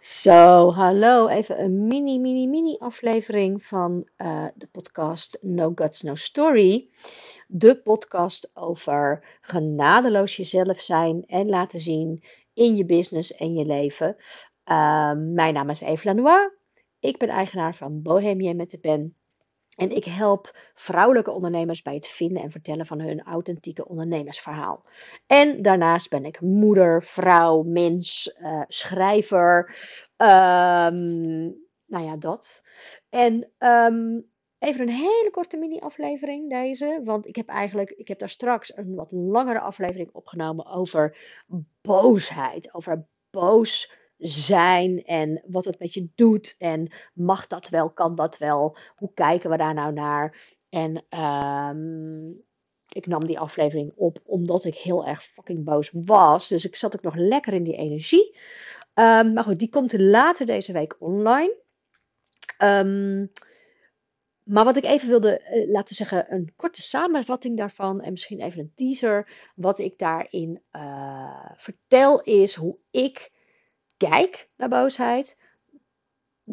Zo, hallo. Even een mini, mini, mini aflevering van uh, de podcast No Guts, No Story. De podcast over genadeloos jezelf zijn en laten zien in je business en je leven. Uh, mijn naam is Eve Lanois. Ik ben eigenaar van Bohemian met de pen. En ik help vrouwelijke ondernemers bij het vinden en vertellen van hun authentieke ondernemersverhaal. En daarnaast ben ik moeder, vrouw, mens, uh, schrijver. Um, nou ja, dat. En um, even een hele korte mini-aflevering deze. Want ik heb eigenlijk, ik heb daar straks een wat langere aflevering opgenomen over boosheid. Over boos zijn en wat het met je doet en mag dat wel, kan dat wel, hoe kijken we daar nou naar? En um, ik nam die aflevering op omdat ik heel erg fucking boos was, dus ik zat ook nog lekker in die energie. Um, maar goed, die komt later deze week online. Um, maar wat ik even wilde uh, laten zeggen, een korte samenvatting daarvan en misschien even een teaser. Wat ik daarin uh, vertel is hoe ik kijk naar boosheid.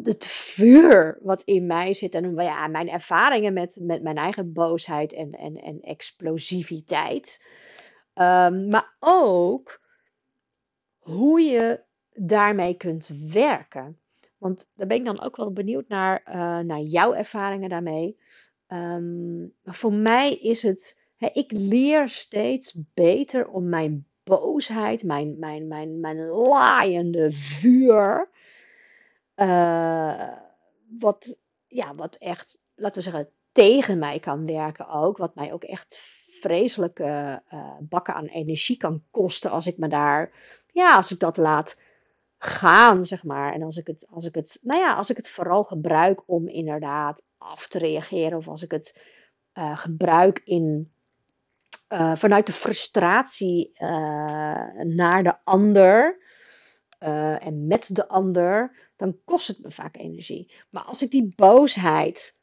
Het vuur wat in mij zit en ja, mijn ervaringen met, met mijn eigen boosheid en, en, en explosiviteit. Um, maar ook hoe je daarmee kunt werken. Want daar ben ik dan ook wel benieuwd naar, uh, naar jouw ervaringen daarmee. Um, voor mij is het, ik leer steeds beter om mijn boosheid, mijn, mijn, mijn, mijn laaiende vuur. Uh, wat, ja, wat echt, laten we zeggen, tegen mij kan werken ook. Wat mij ook echt vreselijke uh, bakken aan energie kan kosten als ik me daar, ja, als ik dat laat gaan, zeg maar. En als ik het, als ik het, nou ja, als ik het vooral gebruik om inderdaad af te reageren. Of als ik het uh, gebruik in uh, vanuit de frustratie uh, naar de ander uh, en met de ander, dan kost het me vaak energie. Maar als ik die boosheid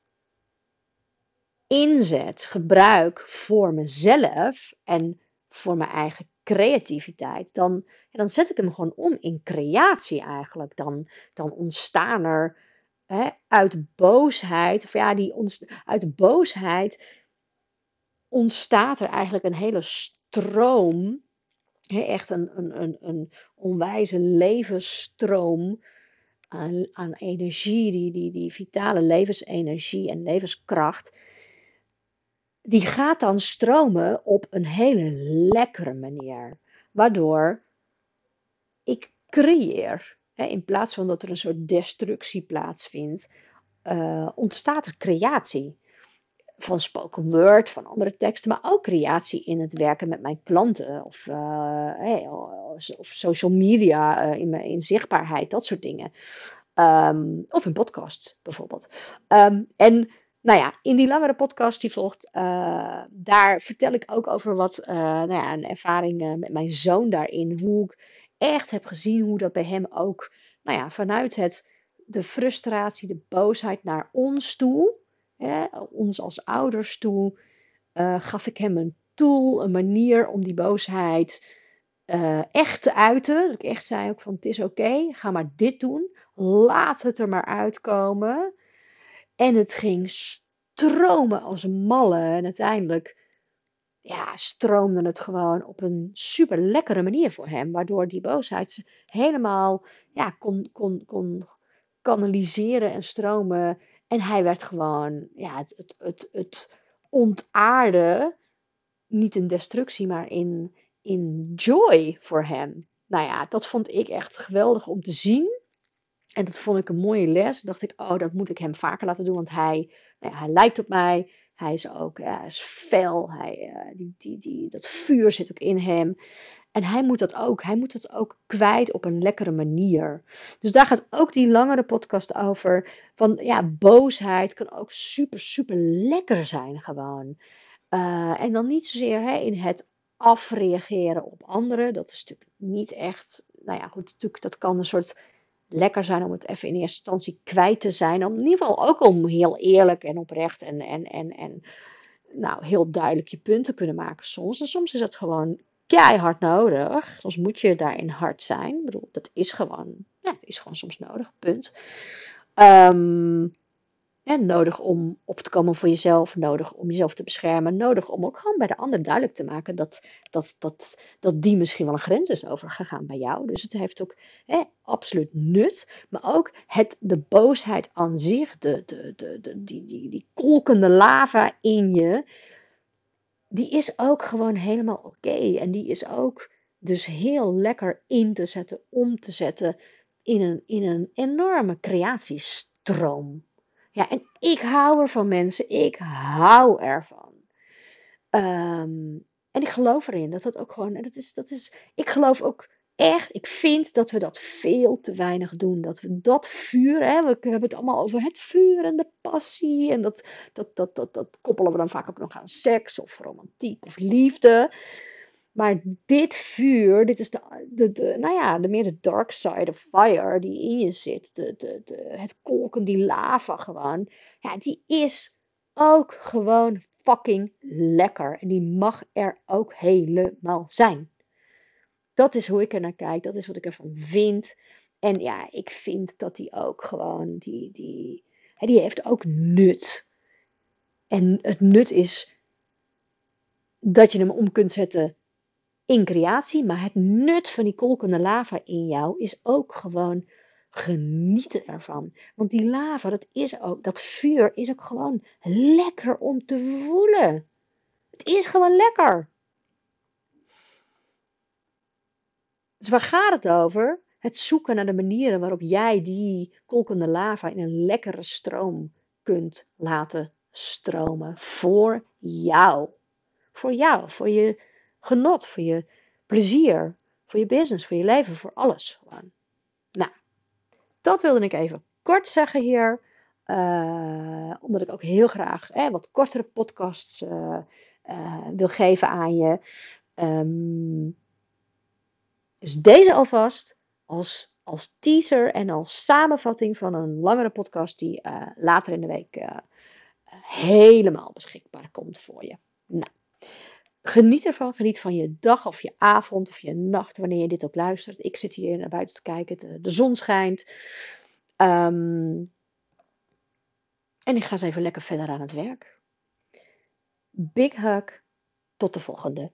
inzet, gebruik voor mezelf en voor mijn eigen creativiteit, dan, dan zet ik hem gewoon om in creatie eigenlijk. Dan, dan ontstaan er hè, uit boosheid, of ja, die ontst uit boosheid ontstaat er eigenlijk een hele stroom, echt een, een, een, een onwijze levensstroom aan, aan energie, die, die, die vitale levensenergie en levenskracht, die gaat dan stromen op een hele lekkere manier. Waardoor ik creëer. In plaats van dat er een soort destructie plaatsvindt, uh, ontstaat er creatie van spoken word, van andere teksten, maar ook creatie in het werken met mijn klanten of, hey, of social media, uh, in, in zichtbaarheid, dat soort dingen. Um, of een podcast bijvoorbeeld. Um, en nou ja, in die langere podcast die volgt, uh, daar vertel ik ook over wat nou ja, een ervaring met mijn zoon daarin. Hoe ik echt heb gezien hoe dat bij hem ook, nou ja, vanuit het, de frustratie, de boosheid naar ons toe hè, ons als ouders toe, uh, gaf ik hem een tool, een manier om die boosheid uh, echt te uiten. Dat ik echt zei ook van het is oké, ga maar dit doen. Laat het er maar uitkomen. En het ging stromen als een malle. En uiteindelijk ja, stroomde het gewoon op een super lekkere manier voor hem. Waardoor die boosheid helemaal ja, kon, kon, kon kanaliseren en stromen en hij werd gewoon, ja, het, het, het, het ontaarde, niet in destructie, maar in, in joy voor hem. Nou ja, dat vond ik echt geweldig om te zien. En dat vond ik een mooie les. Dacht ik, oh, dat moet ik hem vaker laten doen, want hij, nou ja, hij lijkt op mij. Hij is ook ja, is fel. Hij, uh, die, die, die, dat vuur zit ook in hem. En hij moet dat ook. Hij moet dat ook kwijt op een lekkere manier. Dus daar gaat ook die langere podcast over. Van ja, boosheid kan ook super, super lekker zijn gewoon. Uh, en dan niet zozeer hè, in het afreageren op anderen. Dat is natuurlijk niet echt. Nou ja, goed, natuurlijk, dat kan een soort lekker zijn om het even in eerste instantie kwijt te zijn. Om in ieder geval ook om heel eerlijk en oprecht en, en, en, en nou, heel duidelijk je punt te kunnen maken soms. En soms is het gewoon keihard nodig. Soms moet je daarin hard zijn. Ik bedoel, dat is gewoon, ja, is gewoon soms nodig. Punt. Um, nodig om op te komen voor jezelf, nodig om jezelf te beschermen, nodig om ook gewoon bij de ander duidelijk te maken dat, dat, dat, dat die misschien wel een grens is overgegaan bij jou. Dus het heeft ook hè, absoluut nut, maar ook het, de boosheid aan zich, de, de, de, de, die, die, die kolkende lava in je, die is ook gewoon helemaal oké. En die is ook dus heel lekker in te zetten, om te zetten in een, in een enorme creatiestroom. Ja, en ik hou ervan mensen. Ik hou ervan. Um, en ik geloof erin dat dat ook gewoon. Dat is, dat is, ik geloof ook echt, ik vind dat we dat veel te weinig doen. Dat we dat vuur, hè, we hebben het allemaal over het vuur en de passie. En dat, dat, dat, dat, dat koppelen we dan vaak ook nog aan seks of romantiek of liefde. Maar dit vuur, dit is de, de, de, nou ja, de meer de dark side of fire die in je zit. De, de, het kolken, die lava gewoon. Ja, die is ook gewoon fucking lekker. En die mag er ook helemaal zijn. Dat is hoe ik er naar kijk. Dat is wat ik ervan vind. En ja, ik vind dat die ook gewoon, die, die, die heeft ook nut. En het nut is dat je hem om kunt zetten in creatie, maar het nut van die kolkende lava in jou is ook gewoon genieten ervan. Want die lava, dat is ook, dat vuur is ook gewoon lekker om te voelen. Het is gewoon lekker. Dus waar gaat het over? Het zoeken naar de manieren waarop jij die kolkende lava in een lekkere stroom kunt laten stromen. Voor jou. Voor jou, voor je genot, voor je plezier, voor je business, voor je leven, voor alles gewoon. Nou, dat wilde ik even kort zeggen hier. Uh, omdat ik ook heel graag eh, wat kortere podcasts uh, uh, wil geven aan je. Um, dus deze alvast als, als teaser en als samenvatting van een langere podcast die later in de week helemaal beschikbaar komt voor je. Nou, Geniet ervan. Geniet van je dag of je avond of je nacht, wanneer je dit ook luistert. Ik zit hier naar buiten te kijken. De, zon schijnt. Um, en ik ga eens even lekker verder aan het werk. Big hug. Tot de volgende